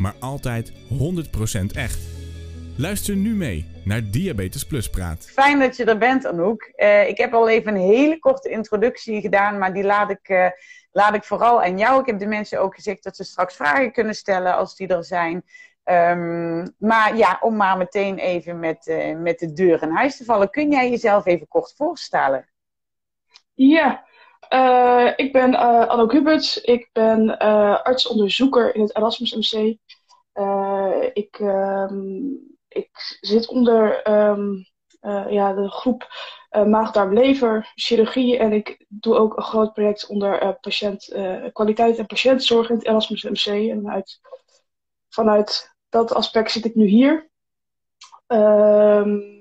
maar altijd 100% echt. Luister nu mee naar Diabetes Plus Praat. Fijn dat je er bent, Anouk. Uh, ik heb al even een hele korte introductie gedaan, maar die laat ik, uh, laat ik vooral aan jou. Ik heb de mensen ook gezegd dat ze straks vragen kunnen stellen als die er zijn. Um, maar ja, om maar meteen even met, uh, met de deur in huis te vallen. Kun jij jezelf even kort voorstellen? Ja, uh, ik ben uh, Anouk Huberts. Ik ben artsonderzoeker in het Erasmus MC. Ik, um, ik zit onder um, ja, de groep maag-darm-lever chirurgie. En ik doe ook een groot project onder patiënt, kwaliteit en patiëntzorg in het Erasmus MC. En uit, vanuit dat aspect zit ik nu hier. Um,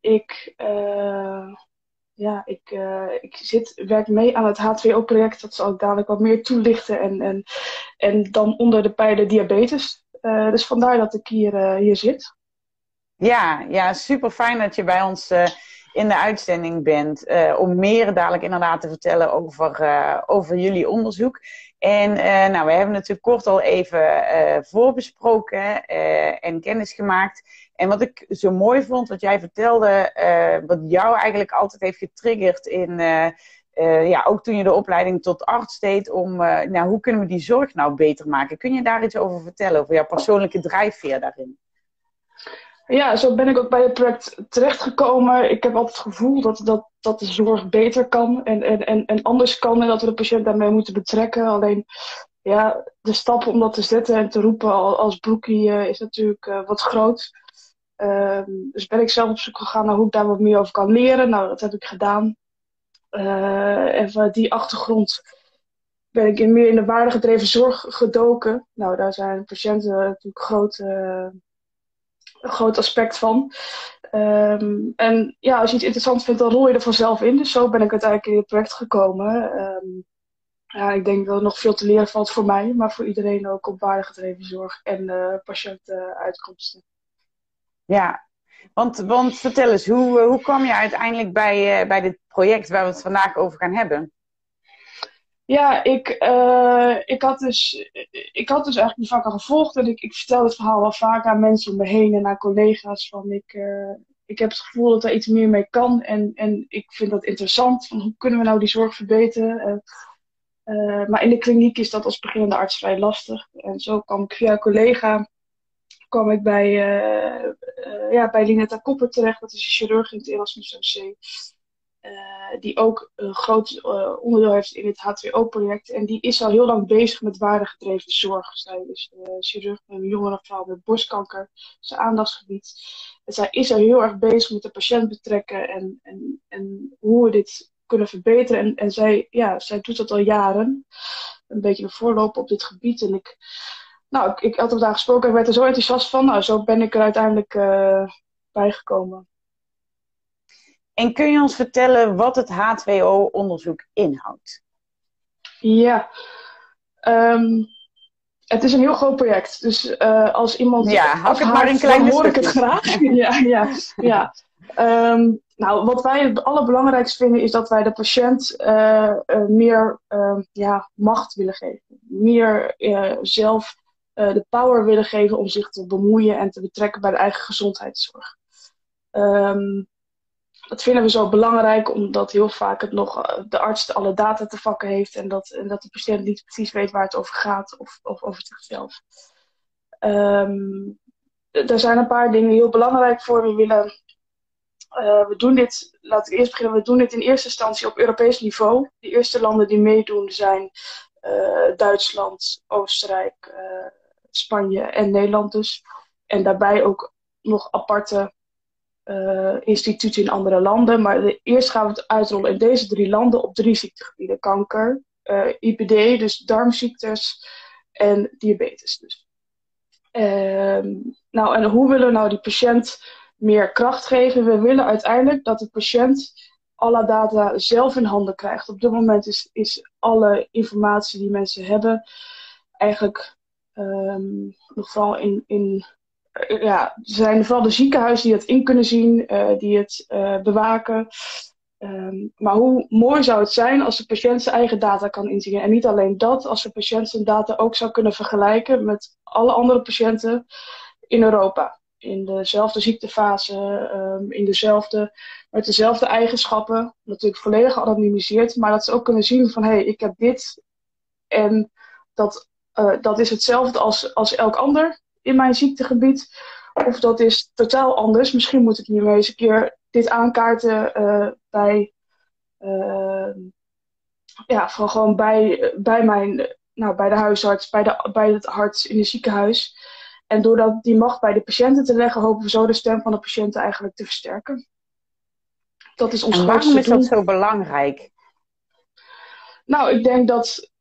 ik, uh, ja, ik, uh, ik zit, werk mee aan het H2O-project. Dat zal ik dadelijk wat meer toelichten. En, en, en dan onder de pijlen diabetes. Uh, dus vandaar dat ik hier, hier zit. Ja, ja, super fijn dat je bij ons in de uitzending bent. om meer dadelijk inderdaad te vertellen over, over jullie onderzoek. En nou, we hebben natuurlijk kort al even voorbesproken en kennis gemaakt. En wat ik zo mooi vond, wat jij vertelde, wat jou eigenlijk altijd heeft getriggerd in, ja, ook toen je de opleiding tot arts deed, om, nou, hoe kunnen we die zorg nou beter maken? Kun je daar iets over vertellen, over jouw persoonlijke drijfveer daarin? Ja, zo ben ik ook bij het project terechtgekomen. Ik heb altijd het gevoel dat, dat, dat de zorg beter kan en, en, en, en anders kan en dat we de patiënt daarmee moeten betrekken. Alleen ja, de stap om dat te zetten en te roepen als broekie uh, is natuurlijk wat groot. Uh, dus ben ik zelf op zoek gegaan naar hoe ik daar wat meer over kan leren. Nou, dat heb ik gedaan. Uh, en vanuit die achtergrond ben ik in meer in de waardegedreven zorg gedoken. Nou, daar zijn patiënten natuurlijk groot een groot aspect van. Um, en ja, als je iets interessant vindt, dan rol je er vanzelf in. Dus zo ben ik uiteindelijk in het project gekomen. Um, ja, ik denk dat er nog veel te leren valt voor mij, maar voor iedereen ook op waardegedreven zorg en uh, patiëntenuitkomsten. Ja, want, want vertel eens, hoe, hoe kwam je uiteindelijk bij, uh, bij dit project waar we het vandaag over gaan hebben? Ja, ik, uh, ik, had dus, ik had dus eigenlijk die vakken gevolgd en ik, ik vertel het verhaal wel vaak aan mensen om me heen en aan collega's. Van ik, uh, ik heb het gevoel dat er iets meer mee kan en, en ik vind dat interessant. Van hoe kunnen we nou die zorg verbeteren? Uh, maar in de kliniek is dat als beginnende arts vrij lastig. En zo kwam ik via een collega kwam ik bij, ja, bij Linetta Kopper terecht. Dat is een chirurg in het Erasmus MC. Uh, die ook een groot uh, onderdeel heeft in het H2O-project. En die is al heel lang bezig met waardegedreven zorg. Zij is uh, chirurg met een jongere vrouw met borstkanker, zijn aandachtsgebied. En zij is al heel erg bezig met de patiënt betrekken en, en, en hoe we dit kunnen verbeteren. En, en zij, ja, zij doet dat al jaren. Een beetje een voorloper op dit gebied. En ik, nou, ik, had hem daar gesproken en werd er zo enthousiast van. Nou, zo ben ik er uiteindelijk bijgekomen. En kun je ons vertellen wat het H2O-onderzoek inhoudt? Ja, um, het is een heel groot project. Dus uh, als iemand. Ja, hak het maar in kleine hoor ik het graag. ja, ja, ja. Um, nou, wat wij het allerbelangrijkste vinden is dat wij de patiënt uh, uh, meer ja, macht willen geven. Meer zelf de power willen geven om zich te bemoeien en te betrekken bij de eigen gezondheidszorg. Um, dat vinden we zo belangrijk, omdat heel vaak het nog eh, de arts alle data te vakken heeft en dat, en dat de patiënt niet precies weet waar het over gaat of, of over zichzelf. Um, er zijn een paar dingen heel belangrijk voor. We willen, uh, we doen dit, laat ik eerst beginnen, we doen dit in eerste instantie op Europees niveau. De eerste landen die meedoen zijn uh, Duitsland, Oostenrijk, Spanje en Nederland dus. En daarbij ook nog aparte uh, instituten in andere landen. Maar eerst gaan we het uitrollen in deze drie landen op drie ziektegebieden: kanker, uh, IBD, dus darmziektes en diabetes. Dus. Ehm, nou, en hoe willen we nou die patiënt meer kracht geven? We willen uiteindelijk dat de patiënt alle data zelf in handen krijgt. Op dit moment is, is alle informatie die mensen hebben eigenlijk um, nog vooral in, in ja, er zijn vooral de ziekenhuizen die het in kunnen zien, uh, die het uh, bewaken. Um, maar hoe mooi zou het zijn als de patiënt zijn eigen data kan inzien. En niet alleen dat, als de patiënt zijn data ook zou kunnen vergelijken met alle andere patiënten in Europa. In dezelfde ziektefase, um, in dezelfde, met dezelfde eigenschappen. Natuurlijk volledig geanonimiseerd, maar dat ze ook kunnen zien van hé, hey, ik heb dit. En dat, dat is hetzelfde als, als elk ander in mijn ziektegebied. Of dat is totaal anders. Misschien moet ik nu eens een keer dit aankaarten uh, bij, uh, ja, gewoon bij, bij, mijn, nou, bij de huisarts, bij, de, bij het arts in het ziekenhuis. En door die macht bij de patiënten te leggen, hopen we zo de stem van de patiënten eigenlijk te versterken. Dat is ons en waarom is dat zo belangrijk? Nou, ik denk dat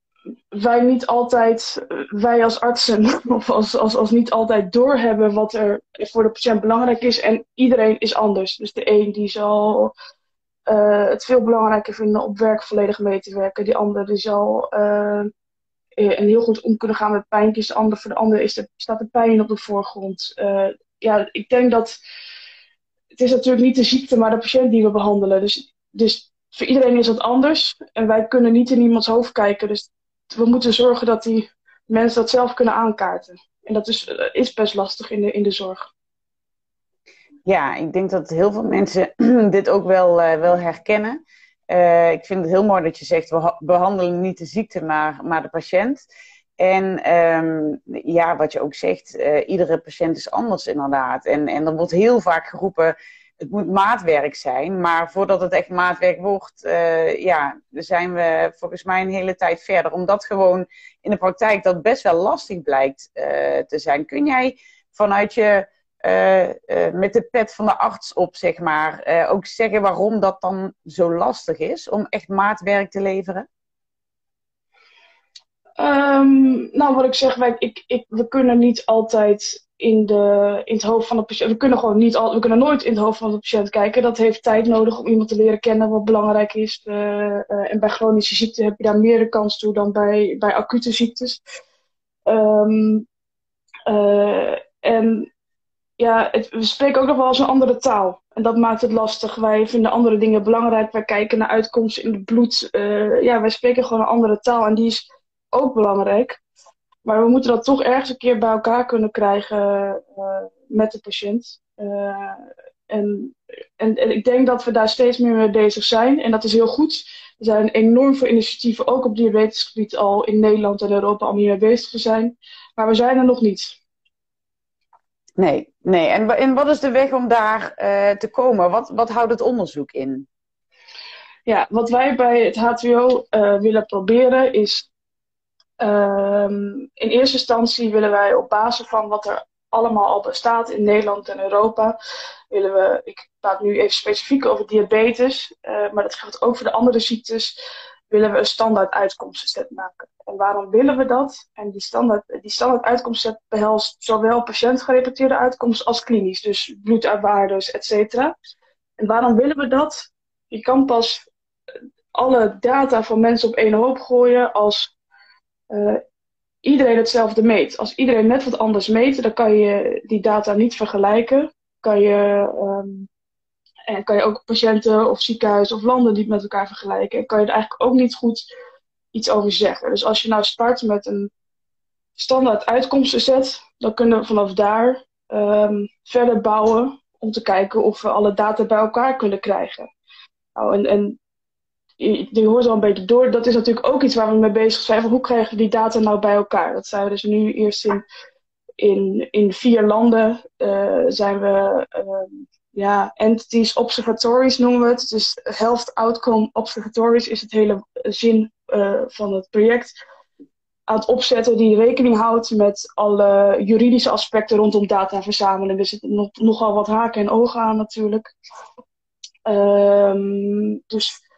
wij niet altijd, wij als artsen, of als, als, als niet altijd doorhebben wat er voor de patiënt belangrijk is. En iedereen is anders. Dus de een die zal uh, het veel belangrijker vinden op werk volledig mee te werken. Die ander die zal uh, heel goed om kunnen gaan met pijntjes. De ander, voor de ander is de, staat de pijn op de voorgrond. Uh, ja, ik denk dat het is natuurlijk niet de ziekte, maar de patiënt die we behandelen. Dus, dus voor iedereen is dat anders. En wij kunnen niet in iemands hoofd kijken. Dus we moeten zorgen dat die mensen dat zelf kunnen aankaarten. En dat is, eh, is best lastig in de, in de zorg. Ja, ik denk dat heel veel mensen dit ook wel, uh, wel herkennen. Uh, ik vind het heel mooi dat je zegt, we behandelen niet de ziekte, maar, maar de patiënt. En um, ja, wat je ook zegt, iedere patiënt is anders inderdaad. En, en er wordt heel vaak geroepen, het moet maatwerk zijn. Maar voordat het echt maatwerk wordt, uh, ja, zijn we volgens mij een hele tijd verder. Omdat gewoon in de praktijk dat best wel lastig blijkt uh, te zijn. Kun jij vanuit je, uh, met de pet van de arts op, zeg maar, ook zeggen waarom dat dan zo lastig is om echt maatwerk te leveren? Um, nou, wat ik zeg, wij, ik, ik, we kunnen niet altijd in, de, in het hoofd van de patiënt. We kunnen gewoon niet al, we kunnen nooit in het hoofd van de patiënt kijken. Dat heeft tijd nodig om iemand te leren kennen wat belangrijk is. Uh, uh, en bij chronische ziekten heb je daar meer de kans toe dan bij, bij acute ziektes. Um, uh, en ja, we spreken ook nog wel eens een andere taal. En dat maakt het lastig. Wij vinden andere dingen belangrijk. Wij kijken naar uitkomsten in het bloed. ja, wij spreken gewoon een andere taal. En die is ook belangrijk. Maar we moeten dat toch ergens een keer bij elkaar kunnen krijgen uh, met de patiënt. Uh, en, en, en, ik denk dat we daar steeds meer mee bezig zijn. En dat is heel goed. Er zijn enorm veel initiatieven, ook op diabetesgebied, al in Nederland en Europa, om hiermee bezig te zijn. Maar we zijn er nog niet. Nee, nee. En, en wat is de weg om daar uh, te komen? Wat, wat houdt het onderzoek in? Ja, wat wij bij het HTO uh, willen proberen is Um, in eerste instantie willen wij op basis van wat er allemaal al bestaat in Nederland en Europa, willen we, ik praat nu even specifiek over diabetes, uh, maar dat geldt ook voor de andere ziektes, willen we een standaard uitkomstenset maken. En waarom willen we dat? En die standaard, die standaard uitkomstenset behelst zowel patiëntgerelateerde uitkomsten als klinisch, dus bloeduitwaardes, et cetera. En waarom willen we dat? Je kan pas alle data van mensen op één hoop gooien als uh, iedereen hetzelfde meet. Als iedereen net wat anders meet, dan kan je die data niet vergelijken. Kan je, um, en kan je ook patiënten of ziekenhuizen of landen niet met elkaar vergelijken. En kan je er eigenlijk ook niet goed iets over zeggen. Dus als je nou start met een standaard uitkomstenset, dan kunnen we vanaf daar um, verder bouwen om te kijken of we alle data bij elkaar kunnen krijgen. Nou, en, en die hoort al een beetje door. Dat is natuurlijk ook iets waar we mee bezig zijn. Hoe krijgen we die data nou bij elkaar? Dat zijn we dus nu eerst in, in, vier landen. Uh, zijn we uh, ja, entities, observatories noemen we het. Dus Health Outcome Observatories is het hele zin uh, van het project. Aan het opzetten die rekening houdt met alle juridische aspecten rondom data verzamelen. Er zitten nog, nogal wat haken en ogen aan natuurlijk. Um, dus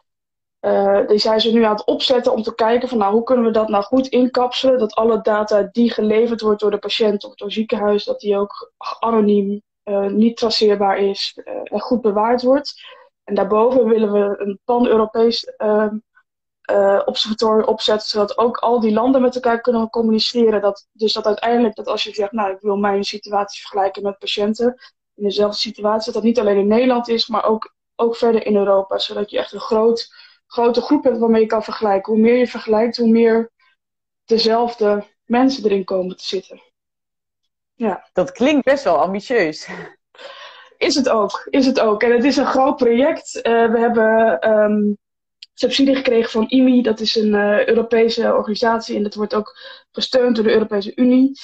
Uh, die zijn ze nu aan het opzetten om te kijken van nou, hoe kunnen we dat nou goed inkapselen. Dat alle data die geleverd wordt door de patiënt of door ziekenhuis, dat die ook anoniem, uh, niet traceerbaar is uh, en goed bewaard wordt. En daarboven willen we een pan-Europees ehm, observatorium opzetten, zodat ook al die landen met elkaar kunnen communiceren. Dat, dus dat uiteindelijk, dat als je zegt, nou ik wil mijn situatie vergelijken met patiënten in dezelfde situatie, dat dat niet alleen in Nederland is, maar ook, ook verder in Europa. Zodat je echt een groot grote groep hebt waarmee je kan vergelijken. Hoe meer je vergelijkt, hoe meer dezelfde mensen erin komen te zitten. Ja. Dat klinkt best wel ambitieus. Is het ook, is het ook. En het is een groot project. Uh, we hebben um, subsidie gekregen van IMI, dat is een uh, Europese organisatie en dat wordt ook gesteund door de Europese Unie.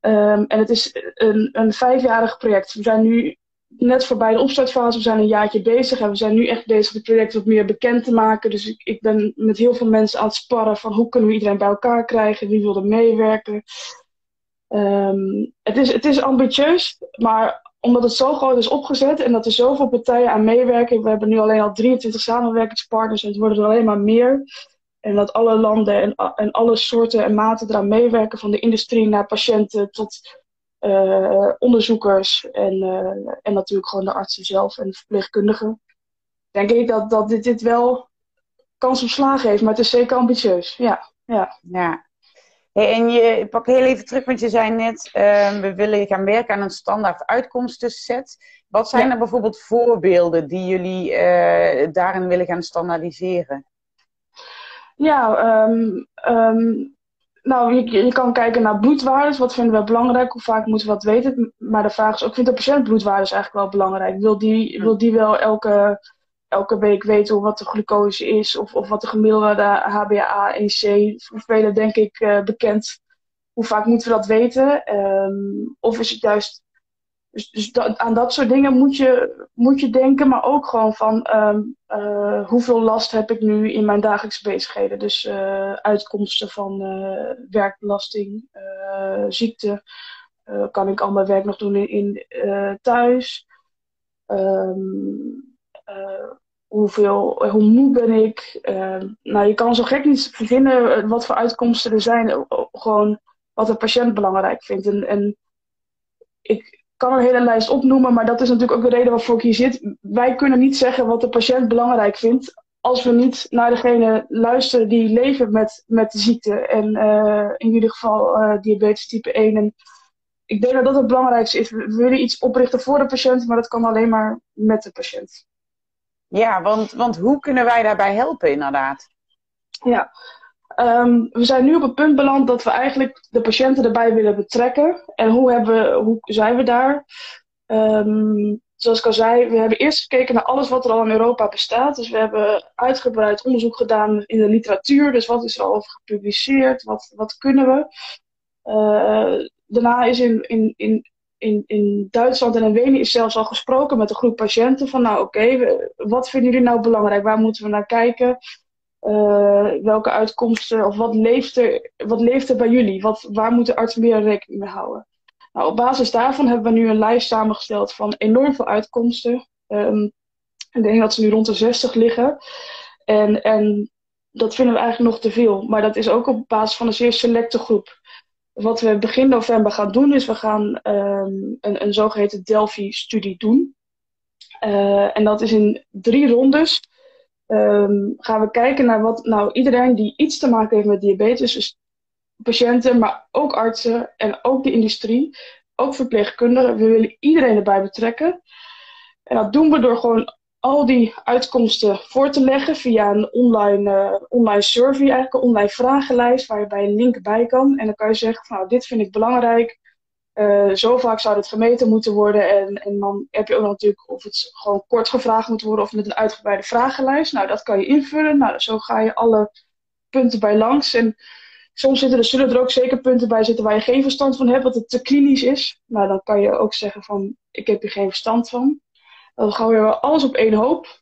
Um, en het is een, een vijfjarig project. We zijn nu net voorbij de opstartfase. We zijn een jaartje bezig en we zijn nu echt bezig het project wat meer bekend te maken. Dus ik, ik ben met heel veel mensen aan het sparren van hoe kunnen we iedereen bij elkaar krijgen, wie wil er meewerken. Um, het, is, het is ambitieus, maar omdat het zo groot is opgezet en dat er zoveel partijen aan meewerken. We hebben nu alleen al 23 samenwerkingspartners en het worden er alleen maar meer. En dat alle landen en, en alle soorten en maten eraan meewerken, van de industrie naar patiënten tot uh, onderzoekers en, uh, en natuurlijk gewoon de artsen zelf en de verpleegkundigen. Denk ik dat, dat dit, dit wel kans op slagen heeft, maar het is zeker ambitieus. Ja, ja. ja. Hey, en je pak heel even terug, want je zei net, uh, we willen gaan werken aan een standaard uitkomstenset. Wat zijn ja. er bijvoorbeeld voorbeelden die jullie daarin willen gaan standaardiseren? Ja, um, um, nou, je, je, kan kijken naar bloedwaardes. Wat vinden we belangrijk? Hoe vaak moeten we dat weten? Maar de vraag is ook, vindt de patiënt bloedwaardes eigenlijk wel belangrijk? Wil die, wil die wel elke, elke week weten wat de glucose is? Of, of wat de gemiddelde HbA1c? Voor velen denk ik uh, bekend. Hoe vaak moeten we dat weten? Um, of is het juist dus, dus aan dat soort dingen moet je, moet je denken, maar ook gewoon van um, uh, hoeveel last heb ik nu in mijn dagelijkse bezigheden. Dus uh, uitkomsten van uh, werkbelasting, ziekte. kan ik al mijn werk nog doen in, thuis? Um, hoeveel, hoe moe ben ik? Ehm, nou, je kan zo gek niet verzinnen wat voor uitkomsten er zijn. Gewoon wat de patiënt belangrijk vindt. En, en ik, kan een hele lijst opnoemen, maar dat is natuurlijk ook de reden waarvoor ik hier zit. Wij kunnen niet zeggen wat de patiënt belangrijk vindt als we niet naar degene luisteren die leven met, met de ziekte. En uh, in ieder geval uh, diabetes type 1. En ik denk dat dat het belangrijkste is. We willen iets oprichten voor de patiënt, maar dat kan alleen maar met de patiënt. Ja, want, want hoe kunnen wij daarbij helpen inderdaad? Ja, Um, we zijn nu op het punt beland dat we eigenlijk de patiënten erbij willen betrekken. En hoe, hebben hoe zijn we daar? Um, zoals ik al zei, we hebben eerst gekeken naar alles wat er al in Europa bestaat. Dus we hebben uitgebreid onderzoek gedaan in de literatuur. Dus wat is er al gepubliceerd? Wat, wat kunnen we? Uh, daarna is in, in, in, in, Duitsland en in Wenen is zelfs al gesproken met een groep patiënten. Van nou oké, wat vinden jullie nou belangrijk? Waar moeten we naar kijken? Uh, welke uitkomsten of wat leeft er, wat leeft er bij jullie? Wat, waar moeten artsen meer rekening mee houden? Nou, op basis daarvan hebben we nu een lijst samengesteld van enorm veel uitkomsten. Um, ik denk dat ze nu rond de 60 liggen. En, en dat vinden we eigenlijk nog te veel. Maar dat is ook op basis van een zeer selecte groep. Wat we begin november gaan doen, is we gaan um, een, een zogeheten Delphi-studie doen. Uh, en dat is in drie rondes um, gaan we kijken naar wat nou iedereen die iets te maken heeft met diabetes, dus patiënten, maar ook artsen en ook de industrie, ook verpleegkundigen, we willen iedereen erbij betrekken. En dat doen we door gewoon al die uitkomsten voor te leggen via een online, uh, online survey, eigenlijk een online vragenlijst waar je bij een link bij kan. En dan kan je zeggen, van, nou, dit vind ik belangrijk. Uh, zo vaak zou het gemeten moeten worden. En, en dan heb je ook natuurlijk of het gewoon kort gevraagd moet worden of met een uitgebreide vragenlijst. Nou, dat kan je invullen. Nou, zo ga je alle punten bij langs. En soms zitten er, zullen er ook zeker punten bij zitten waar je geen verstand van hebt, wat het te klinisch is. Nou, dan kan je ook zeggen van, ik heb hier geen verstand van. Dan gaan we alles op één hoop.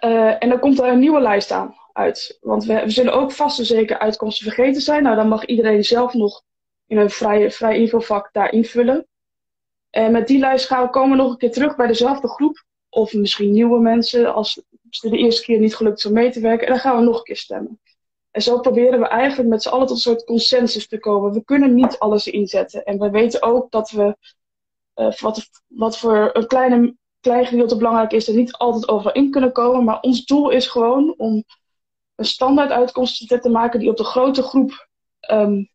Uh, en dan komt er een nieuwe lijst aan uit. Want we, we zullen ook vast en zeker uitkomsten vergeten zijn. Nou, dan mag iedereen zelf nog in een vrij, vrij infovak daar invullen. En met die lijst gaan we komen nog een keer terug bij dezelfde groep. Of misschien nieuwe mensen als is de eerste keer niet gelukt om mee te werken. En dan gaan we nog een keer stemmen. En zo proberen we eigenlijk met z'n allen tot een soort consensus te komen. We kunnen niet alles inzetten. En we weten ook dat we, uh, wat, wat voor een kleine, klein gedeelte belangrijk is, er niet altijd overal in kunnen komen. Maar ons doel is gewoon om een standaard uitkomst te maken die op de grote groep um,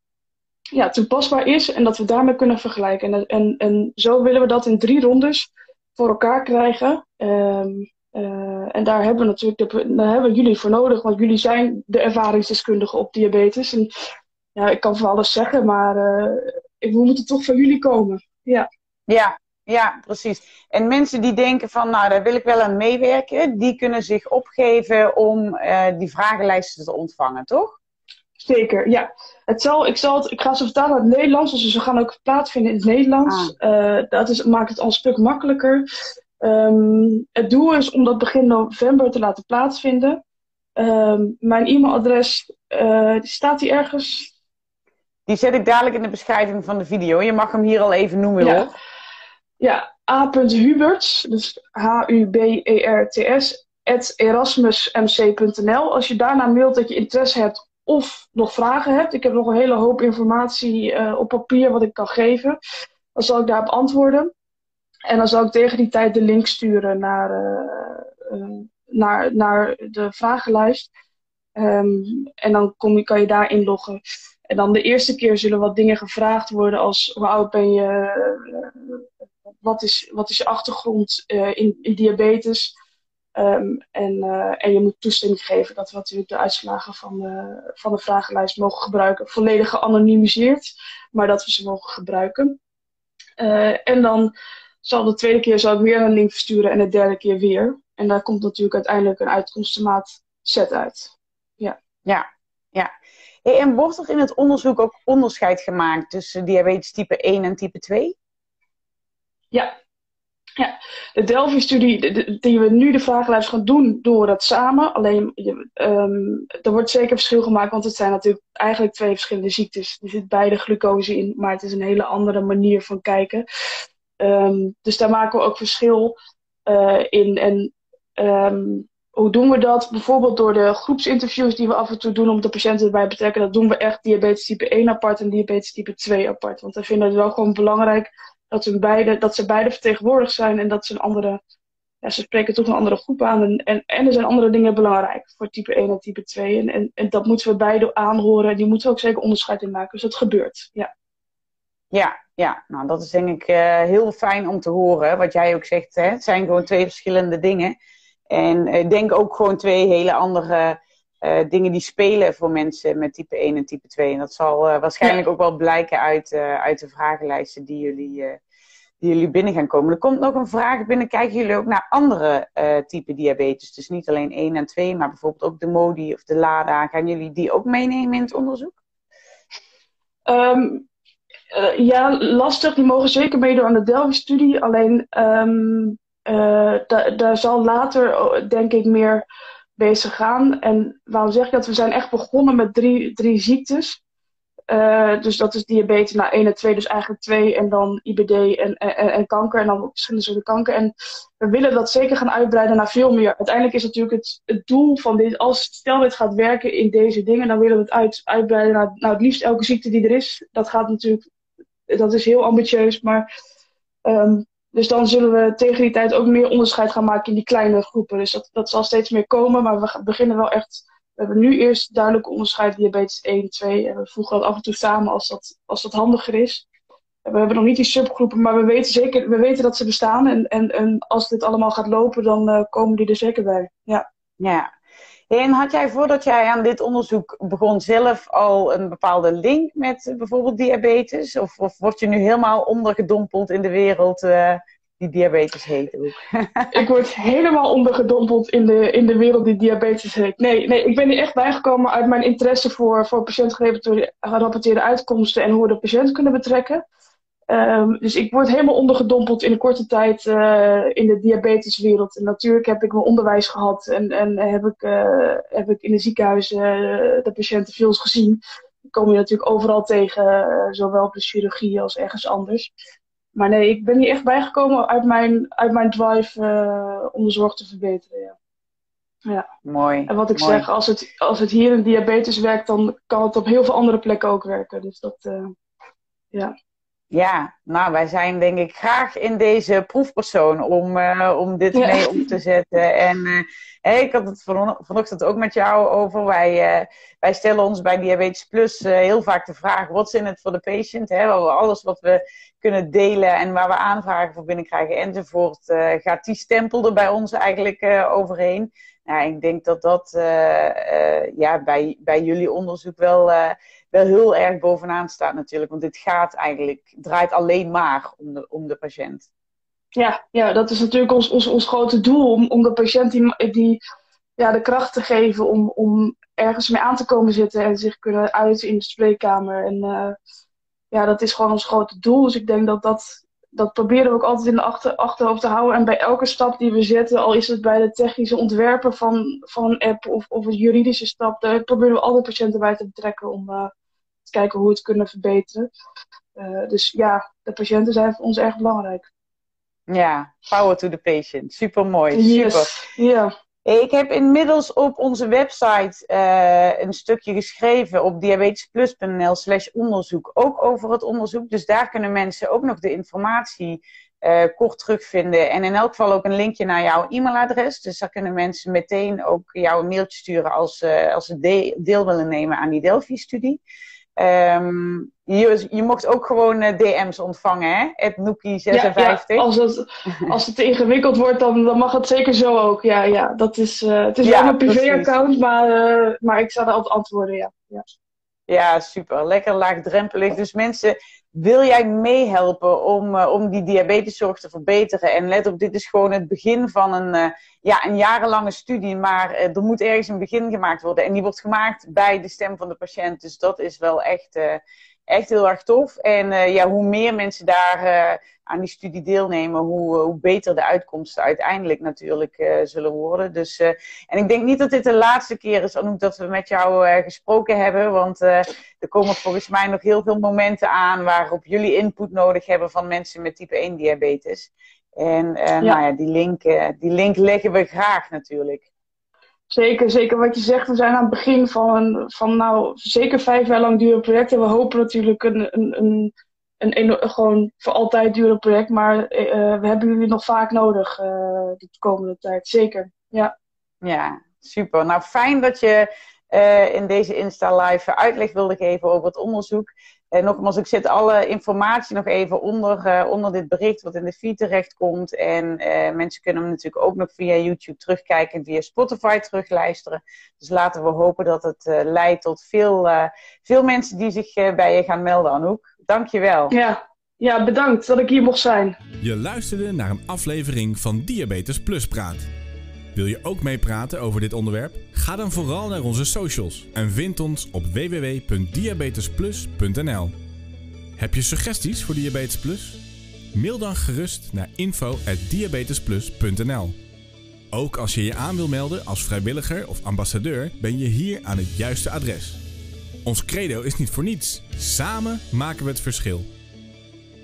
ja, toepasbaar is. En dat we daarmee kunnen vergelijken. En, en, en zo willen we dat in drie rondes voor elkaar krijgen. Um, uh, en daar hebben we natuurlijk de, daar hebben jullie voor nodig, want jullie zijn de ervaringsdeskundigen op diabetes. En ja, ik kan van alles zeggen, maar uh, we moeten toch van jullie komen. Ja. ja, ja, precies. En mensen die denken van, nou, daar wil ik wel aan meewerken, die kunnen zich opgeven om uh, die vragenlijsten te ontvangen, toch? Zeker, ja. Het zal, ik, zal het, ik ga ze vertalen in het Nederlands, dus we gaan ook plaatsvinden in het Nederlands. Ah. dat is, maakt het al een stuk makkelijker. Um, het doel is om dat begin november te laten plaatsvinden. Um, mijn e-mailadres, uh, staat die ergens? Die zet ik dadelijk in de beschrijving van de video. Je mag hem hier al even noemen ja. hoor. Ja, a.huberts, dus H-U-B-E-R-T-S, erasmusmc.nl. Als je daarna mailt dat je interesse hebt of nog vragen hebt. Ik heb nog een hele hoop informatie uh, op papier wat ik kan geven. Dan zal ik daarop antwoorden. En dan zal ik tegen die tijd de link sturen naar, uh, uh, naar, naar de vragenlijst. Um, en dan kom kan je daar inloggen. En dan de eerste keer zullen wat dingen gevraagd worden als hoe oud ben je, wat, is, wat is je achtergrond in, in diabetes. Um, en, en je moet toestemming geven dat we natuurlijk de uitslagen van de, van de vragenlijst mogen gebruiken. Volledig geanonimiseerd, maar dat we ze mogen gebruiken. en dan zal de tweede keer zal ik weer een link versturen en de derde keer weer. En daar komt natuurlijk uiteindelijk een uitkomstenmaat set uit. Ja. Ja, ja. en wordt er in het onderzoek ook onderscheid gemaakt tussen diabetes type 1 en type 2? Ja. Ja, de Delphi-studie die we nu de vragenlijst gaan doen, doen we dat samen. Alleen, um, er wordt zeker verschil gemaakt, want het zijn natuurlijk eigenlijk twee verschillende ziektes. Er zit beide glucose in, maar het is een hele andere manier van kijken. Um, dus daar maken we ook verschil uh, in. En um, hoe doen we dat? Bijvoorbeeld door de groepsinterviews die we af en toe doen om de patiënten erbij te betrekken. Dat doen we echt diabetes type 1 apart en diabetes type 2 apart. Want we vinden het wel gewoon belangrijk dat, ze beide, dat ze beide vertegenwoordigd zijn en dat ze een andere. Ja, ze spreken toch een andere groep aan. En, en, en er zijn andere dingen belangrijk voor type 1 en type 2. En, en, en dat moeten we beide aanhoren. En die moeten we ook zeker onderscheid in maken. Dus dat gebeurt. Ja. Ja, ja, nou dat is denk ik uh, heel fijn om te horen. Wat jij ook zegt, hè? het zijn gewoon twee verschillende dingen. En ik uh, denk ook gewoon twee hele andere uh, dingen die spelen voor mensen met type 1 en type 2. En dat zal waarschijnlijk ja. ook wel blijken uit, uit de vragenlijsten die jullie, die jullie binnen gaan komen. Er komt nog een vraag binnen. Kijken jullie ook naar andere type diabetes? Dus niet alleen 1 en 2, maar bijvoorbeeld ook de MODI of de LADA. Gaan jullie die ook meenemen in het onderzoek? Um, Uh, ja, lastig. Die mogen zeker meedoen aan de Delphi-studie. Alleen um, uh, daar zal later, denk ik, meer bezig gaan. En waarom zeg ik dat? We zijn echt begonnen met drie, drie ziektes. Uh, dus dat is diabetes naar 1 en 2, dus eigenlijk 2 en dan IBD en, en, kanker en dan verschillende soorten kanker. En we willen dat zeker gaan uitbreiden naar veel meer. Uiteindelijk is natuurlijk het, het doel van dit, als stel dit gaat werken in deze dingen, dan willen we het uit, uitbreiden naar nou, het liefst elke ziekte die er is. Dat gaat natuurlijk dat is heel ambitieus. Maar, um, dus dan zullen we tegen die tijd ook meer onderscheid gaan maken in die kleine groepen. Dus dat, dat zal steeds meer komen. Maar we beginnen wel echt. We hebben nu eerst duidelijk onderscheid diabetes 1, 2. En we voegen dat af en toe samen als dat, als dat handiger is. We hebben nog niet die subgroepen, maar we weten zeker we weten dat ze bestaan. En, en, en als dit allemaal gaat lopen, dan uh, komen die er zeker bij. Ja. ja. En had jij voordat jij aan dit onderzoek begon zelf al een bepaalde link met bijvoorbeeld diabetes? Of, of word je nu helemaal ondergedompeld in de wereld uh, die diabetes heet ook? ik word helemaal ondergedompeld in de, in de wereld die diabetes heet. Nee, nee, ik ben hier echt bijgekomen uit mijn interesse voor, voor patiëntgerapporteerde uitkomsten en hoe we de patiënt kunnen betrekken. Um, dus ik word helemaal ondergedompeld in een korte tijd uh, in de diabeteswereld. En natuurlijk heb ik mijn onderwijs gehad en, en heb, ik, uh, heb ik in de ziekenhuizen uh, de patiënten veel gezien. Dan kom je natuurlijk overal tegen, zowel op de chirurgie als ergens anders. Maar nee, ik ben hier echt bijgekomen uit mijn, uit mijn drive om de zorg te verbeteren. Ja. Ja. Mooi. En wat ik mooi. zeg, als het, als het hier in diabetes werkt, dan kan het op heel veel andere plekken ook werken. Dus dat, ja. Ja, nou, wij zijn denk ik graag in deze proefpersoon om, uh, om dit ja. mee op te zetten. En uh, hey, ik had het van, vanochtend ook met jou over. Wij, uh, wij stellen ons bij Diabetes Plus heel vaak de vraag: wat is in het voor de patient? Hè? Alles wat we kunnen delen en waar we aanvragen voor binnenkrijgen enzovoort, gaat die stempel er bij ons eigenlijk overheen. Nou, ik denk dat dat ja, bij, bij jullie onderzoek wel wel heel erg bovenaan staat natuurlijk. Want dit gaat eigenlijk, draait alleen maar om de, om de patiënt. Ja, ja, dat is natuurlijk ons, ons, ons grote doel. Om, om de patiënt die, die, ja, de kracht te geven om, om ergens mee aan te komen zitten. En zich kunnen uiten in de spreekkamer. En uh, ja, dat is gewoon ons grote doel. Dus ik denk dat dat, dat proberen we ook altijd in de achter, achterhoofd te houden. En bij elke stap die we zetten, al is het bij de technische ontwerpen van, van een app of, of een juridische stap, daar proberen we alle patiënten bij te betrekken om te kijken hoe we het kunnen verbeteren. Uh, dus ja, de patiënten zijn voor ons erg belangrijk. Ja, power to the patient. Super mooi. Yes. Super. Ja. Ik heb inmiddels op onze website uh, een stukje geschreven op diabetesplus.nl slash onderzoek. Ook over het onderzoek. Dus daar kunnen mensen ook nog de informatie uh, kort terugvinden. En in elk geval ook een linkje naar jouw e-mailadres. Dus daar kunnen mensen meteen ook jou een mailtje sturen als, uh, als ze de deel willen nemen aan die Delphi-studie. Um, je, je mocht ook gewoon uh, DM's ontvangen, hè? Het Nookie56. Ja, ja, als, het, als het ingewikkeld wordt, dan, dan mag het zeker zo ook. Ja, ja dat is, uh, het is Ja, wel mijn precies. privé-account, maar, uh, maar ik zal er altijd antwoorden, ja. ja. Ja, super. Lekker laagdrempelig. Dus mensen, wil jij meehelpen om, uh, om die diabeteszorg te verbeteren? En let op, dit is gewoon het begin van een, uh, ja, een jarenlange studie. Maar uh, er moet ergens een begin gemaakt worden. En die wordt gemaakt bij de stem van de patiënt. Dus dat is wel echt, echt heel erg tof. En ja, hoe meer mensen daar aan die studie deelnemen, hoe, hoe beter de uitkomsten uiteindelijk natuurlijk zullen worden. Dus, en ik denk niet dat dit de laatste keer is, Anouk, dat we met jou gesproken hebben. Want er komen volgens mij nog heel veel momenten aan waarop jullie input nodig hebben van mensen met type 1 diabetes. En ja. nou ja, die link, die link leggen we graag natuurlijk. Zeker, zeker wat je zegt. We zijn aan het begin van een, van nou, zeker vijf jaar lang durend project. En we hopen natuurlijk een, een, een, een, gewoon voor altijd durend project. Maar uh, we hebben jullie nog vaak nodig de komende tijd. Zeker, ja. Ja, super. Nou, fijn dat je in deze Insta Live uitleg wilde geven over het onderzoek. En nogmaals, ik zet alle informatie nog even onder, uh, onder dit bericht wat in de feed terechtkomt. En uh, mensen kunnen hem natuurlijk ook nog via YouTube terugkijken en via Spotify terugluisteren. Dus laten we hopen dat het uh, leidt tot veel, veel mensen die zich bij je gaan melden, Anouk. Dankjewel. Ja. ja, bedankt dat ik hier mocht zijn. Je luisterde naar een aflevering van Diabetes Plus Praat. Wil je ook meepraten over dit onderwerp? Ga dan vooral naar onze socials en vind ons op www.diabetesplus.nl. Heb je suggesties voor Diabetes Plus? Mail dan gerust naar info@diabetesplus.nl. Ook als je je aan wil melden als vrijwilliger of ambassadeur, ben je hier aan het juiste adres. Ons credo is niet voor niets. Samen maken we het verschil.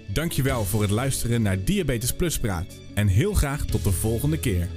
Dankjewel voor het luisteren naar Diabetes Plus Praat en heel graag tot de volgende keer.